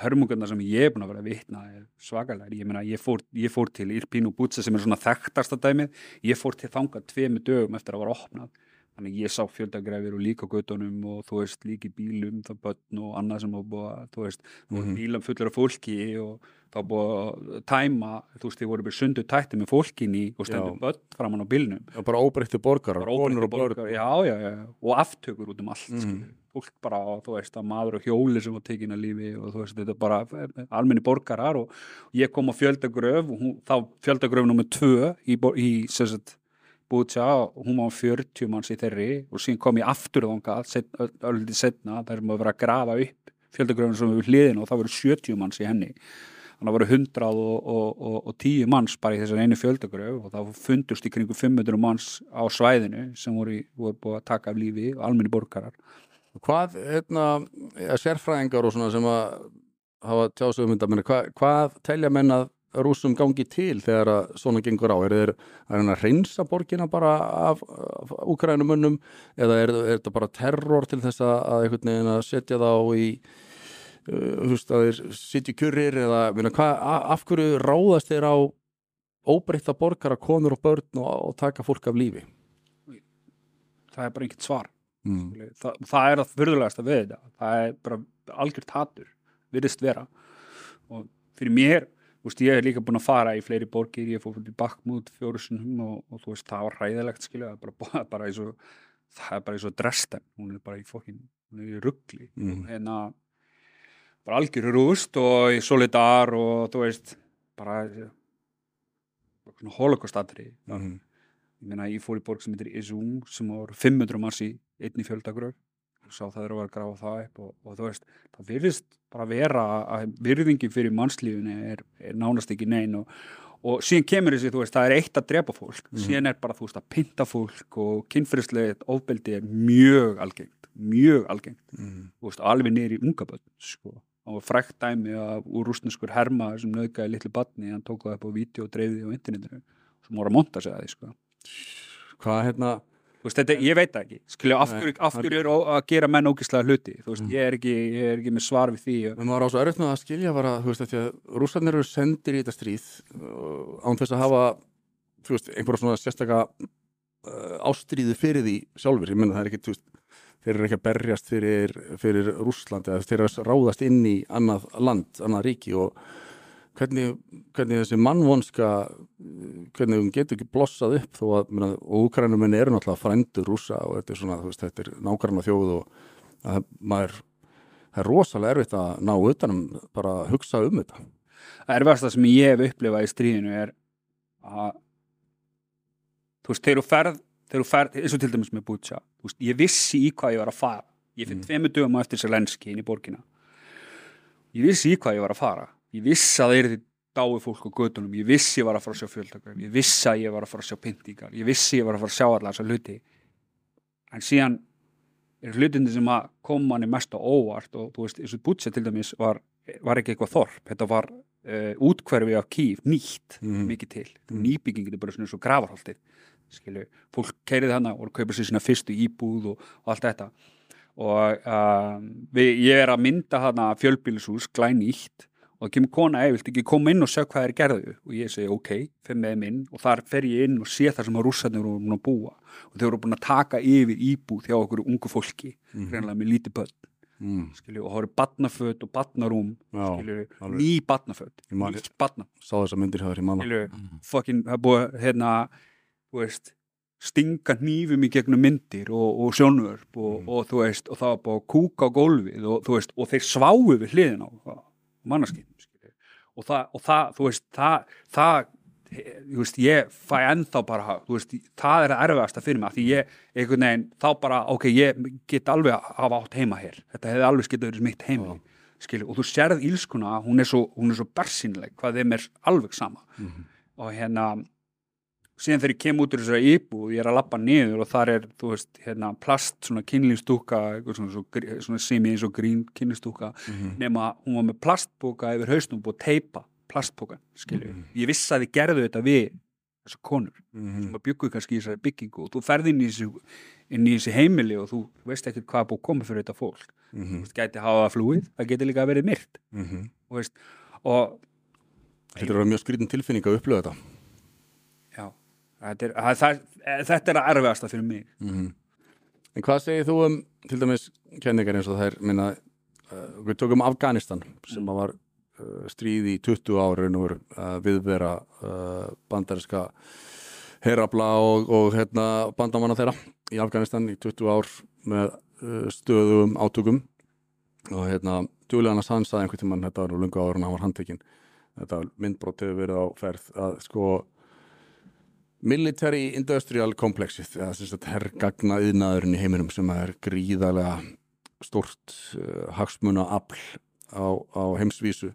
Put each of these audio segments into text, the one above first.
hörmungarna sem ég er búin að vera að vitna svakalega, ég meina ég fór, ég fór til Irpín og Bútsa sem er svona þekktasta dæmið, ég fór til þanga tveimu dögum eftir að vera opnað. Þannig ég sá fjöldagrefir og líka göttunum og þú veist líki bílum það börn og annað sem var búið að þú veist, mm -hmm. bílam fullur af fólki og það búið að tæma þú veist, þið voru bara sundu tætti með fólkinni og stendur börn framann á bílnum. Já, bara óbreytti borgarar, konur og borgarar já, já, já, og aftökur út um allt mm -hmm. Fólk bara, þú veist, að maður og hjóli sem var tekinn að lífi og þú veist, þetta er bara almenni borgarar og ég kom á fjöldagröf og hún, þá fjöldagröf nummið tvö í, í, í Bútsja og hún var 40 manns í þeirri og síðan kom ég aftur þánga ölliti setna þar að vera að grafa upp fjöldagröfum sem við hliðin og það voru 70 manns í henni. Þannig að það voru 110 manns bara í þessar einu fjöldagröf og það fundust í kringu 500 manns á svæðinu sem voru, voru búið að taka af lífi og almenni borgarar Hvað, hérna, sérfræðingar og svona sem að hafa tjásum um þetta, hvað, hvað telja menn að rúsum gangi til þegar að svona gengur á? Er það að reynsa borgina bara af, af úkrænumönnum eða er, er þetta bara terror til þess að einhvern veginn að setja þá í uh, þú veist að þeir sitja í kurir eða minna, hva, af hverju ráðast þeir á óbreytta borgar að konur og börn og, og taka fólk af lífi? Það er bara einhvert svar mm. það, það er að fyrðulegast að við þetta það er bara algjört hattur virðist vera og fyrir mér Veist, ég hef líka búin að fara í fleiri borgir, ég fór fyrir Bakmút fjórusunum og, og þú veist, það var ræðilegt, skilja, bara, bara eins og, það er bara eins og Dresden, hún er bara í fokkin, hún er í ruggli, mm. hérna, bara algjör rúst og í solidar og þú veist, bara, bara svona holocaust-atri, mm. Ég meina, ég fór í borg sem heitir Izung, sem var 500 manns í einni fjöldagröf, sá það eru að grafa það upp og, og þú veist, það virðist bara vera að virðingi fyrir mannslífinu er, er nánast ekki nein og, og síðan kemur þessi, þú veist, það er eitt að drepa fólk, mm. síðan er bara, þú veist, að pinta fólk og kynferðislegið ofbeldi er mjög algengt, mjög algengt. Mm. þú veist, alveg neyri unga börn, sko. Og frækt dæmi að úr rúsneskur herma sem nöðgæði litlu batni, hann tók það upp á vídeo og dreifði á internetinu. Sem voru að monta sig að því, sko Hvað, hérna Veist, þetta, ég veit það ekki, skilja, af hverju er að gera menn ógislega hluti, veist, mm. ég, er ekki, ég er ekki með svar við því. En maður á svo erfitt með að skilja bara, rúsarnir eru sendir í þetta stríð uh, án þess að hafa, veist, einhverja svona sérstakka uh, ástríði fyrir því sjálfur, ég menna það er ekki, þeir eru ekki að berjast fyrir, fyrir Rúsland eða þeir eru að ráðast inn í annað land, annað ríki og hvernig, hvernig þessi mannvonska hvernig hún getur ekki blossað upp þó að, menna, og úkrænumenn eru náttúrulega frændur rúsa og þetta er svona, veist, þetta er nákvæmna þjóð og að maður það er rosalega erfitt að ná utanum bara að hugsa um þetta. Það sem ég hef upplifað í stríðinu er að þú veist, þegar þú ferð þegar þú ferð, eins og til dæmis með Bútsja ég vissi í hvað ég var að fara. Ég fyrir mm. tveimu dögum eftir Selenski inn í borgina. Ég vissi í hvað ég var að fara ég vissi að það er því dái fólk á gödunum, ég vissi ég var að fara að sjá fjöldakar ég vissi að ég var að fara að sjá pyntingar. Ég vissi ég var að fara að sjá allar þessar hluti. En síðan er hlutindi sem að koma hann í mest á óvart og þú veist, eins og Butse til dæmis var, var ekki eitthvað þorp, þetta var uh, útkverfi af kýf, nýtt mm. mikið til, mm. nýbyggingin er bara svona eins og gravarhaldið, skilju. Fólk keirið hana og kaupa sér svona fyrstu íbúð og, og allt þetta. Og uh, við, ég er að mynda hana fjölbílisús glænýtt og það kemur kona, ég vilt ekki koma inn og sjá hvað er gerðu og ég segi ok, fyrir með minn og þar fer ég inn og sé það sem að rússarnir voru búin að búa og þau voru búin að taka yfir íbúð hjá okkur ungu fólki mm -hmm. reynilega með lítið börn mm. skilju, og það voru batnaföld og batnarúm ný batnaföld batna sá þess að myndir hafa verið manna mhm. fokkin, það búið hérna veist, stinga nýfum í gegnum myndir og, og sjónvörp og, mm. og, og þú veist, og það var að kúka á gólfið og þú veist, og þeir sváu við hliðin á mannarskinn og það, og það, þú veist, það, það þú veist, ég fæ ennþá bara, þú veist, það er að erfiðast að fyrir mig, því ég, einhvern veginn, þá bara ok, ég get alveg að hafa átt heima hér, þetta hefði alveg getið verið mitt heima ja. skilju, og þú sérð ílskuna hún er svo, svo bersinleg, hvað þeim er alveg sama mm -hmm. og hérna síðan þegar ég kem út úr þessari íbú og ég er að lappa niður og þar er, þú veist, hérna, plast svona kynlýnstúka, svona, svona, svona semi eins og grín kynlýnstúka mm -hmm. nema hún var með plastbúka yfir hausnum og teipa plastbúkan, skilju. Mm -hmm. Ég vissi að þið gerðu þetta við þessar konur Mhm. sem að byggu kannski í þessari byggingu og þú ferð inn í þessi, inn í þessi heimili og þú veist ekkert hvað búið koma fyrir þetta fólk Mhm. þú veist, gæti hafa flúið, það geti líka verið myrt Mhm. og, veist, og Þetta er mjög skrýtin tilfinning að upplöða þetta þetta er, það, það, þetta er að erfiðasta fyrir mig Mhm. En hvað segir þú um til dæmis kenningar eins og þær minna, uh, við tökum Afganistan sem að var uh, stríð í 20 ári og uh, viðvera bandariska herabla og, og hérna, bandamanna þeirra í Afganistan í 20 ár með stöðum átökum og hérna Julian Assange sagði einhvern tímann þetta var nú lungu áður en hann var handtekinn þetta myndbrót hefur verið á ferð að sko military industrial complexið eða sem sagt herrgagna yðnaðurinn í heiminum sem er gríðarlega stort uh, hagsmuna afl á, á heimsvísu.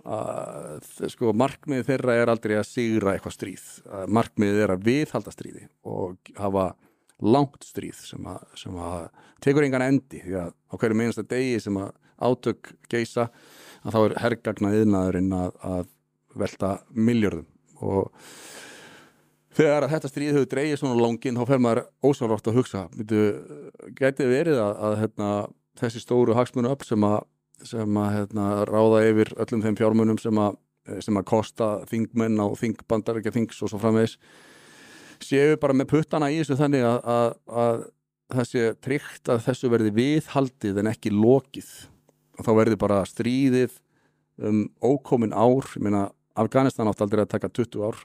Að sko markmið þeirra er aldrei að sigra eitthvað stríð. Uh, markmið er að viðhalda stríði og hafa langt stríð sem að, sem að tekur engan endi því að á hverju minnsta degi sem að átök geisa að þá er herrgagna yðnaðurinn að, að velta miljörðum og þegar að þetta stríð hefur dreigið svona langinn þá fer maður ósálvárt að hugsa gæti verið að, að hérna, þessi stóru hagsmunu upp sem að, sem að hérna, ráða yfir öllum þeim fjármunum sem að, sem að kosta þingmenn á þingbandar ekki þings og svo framvegis séu bara með puttana í þessu þannig að, að, að það sé tryggt að þessu verði viðhaldið en ekki lokið. Og þá verði bara stríðið um ókomin ár, ég meina Afganistan átt aldrei að taka 20 ár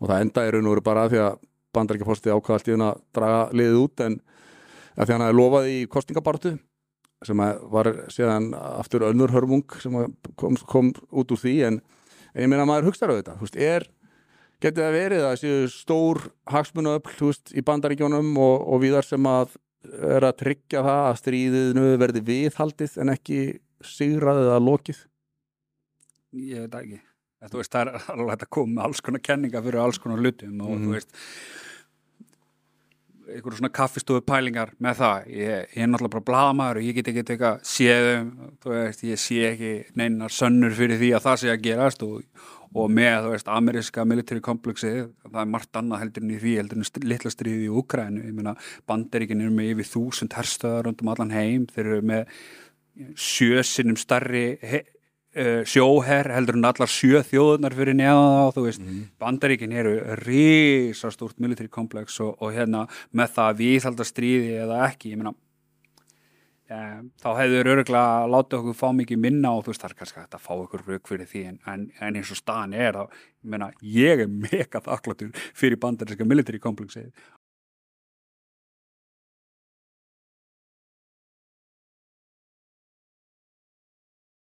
og það enda er raun og veru bara að því að bandarækjafosti ákvaða allt í hún að draga liðið út en að því hann hafi lofað í kostningabartu sem var síðan aftur önnur hörmung sem kom, kom út úr því. En, en ég meina maður auðvitað, þú veist, er getið það verið að séu stór hagsmunu öll í bandaríkjónum og, og víðar sem að er að tryggja það að stríðinu verði viðhaldið en ekki sigraðið að lokið? Ég veit ekki En þú veist, það er alveg hægt að koma með alls konar kenninga fyrir alls konar hlutum og Mhm. þú veist einhverju svona kaffistofu pælingar með það. Ég, ég er náttúrulega bara blaðamaður og ég get ekki eitthvað séðum, þú veist, ég sé ekki neinar sönnur fyrir því að það sé að gerast og, og með, þú veist, ameríska military complexið, það er margt annað heldur en í því, heldur en litla stríði í Úkrænu ég meina, bandaríkin eru með yfir þúsund herstöðar rundum allan heim, þeir eru með sjösinnum starri uh, sjóher heldur en allar sjö þjóðunar fyrir neðan þá, þú veist, bandaríkin eru risastórt military complex og, og hérna með það að viðhalda stríði eða ekki, ég meina um, þá hefur öruglega látið okkur fá mikið minna og þú veist, það er kannski að fá okkur rauk fyrir því en, en, en eins og staðan er þá, ég meina, ég er mega þakkláttur fyrir bandaríska military complexið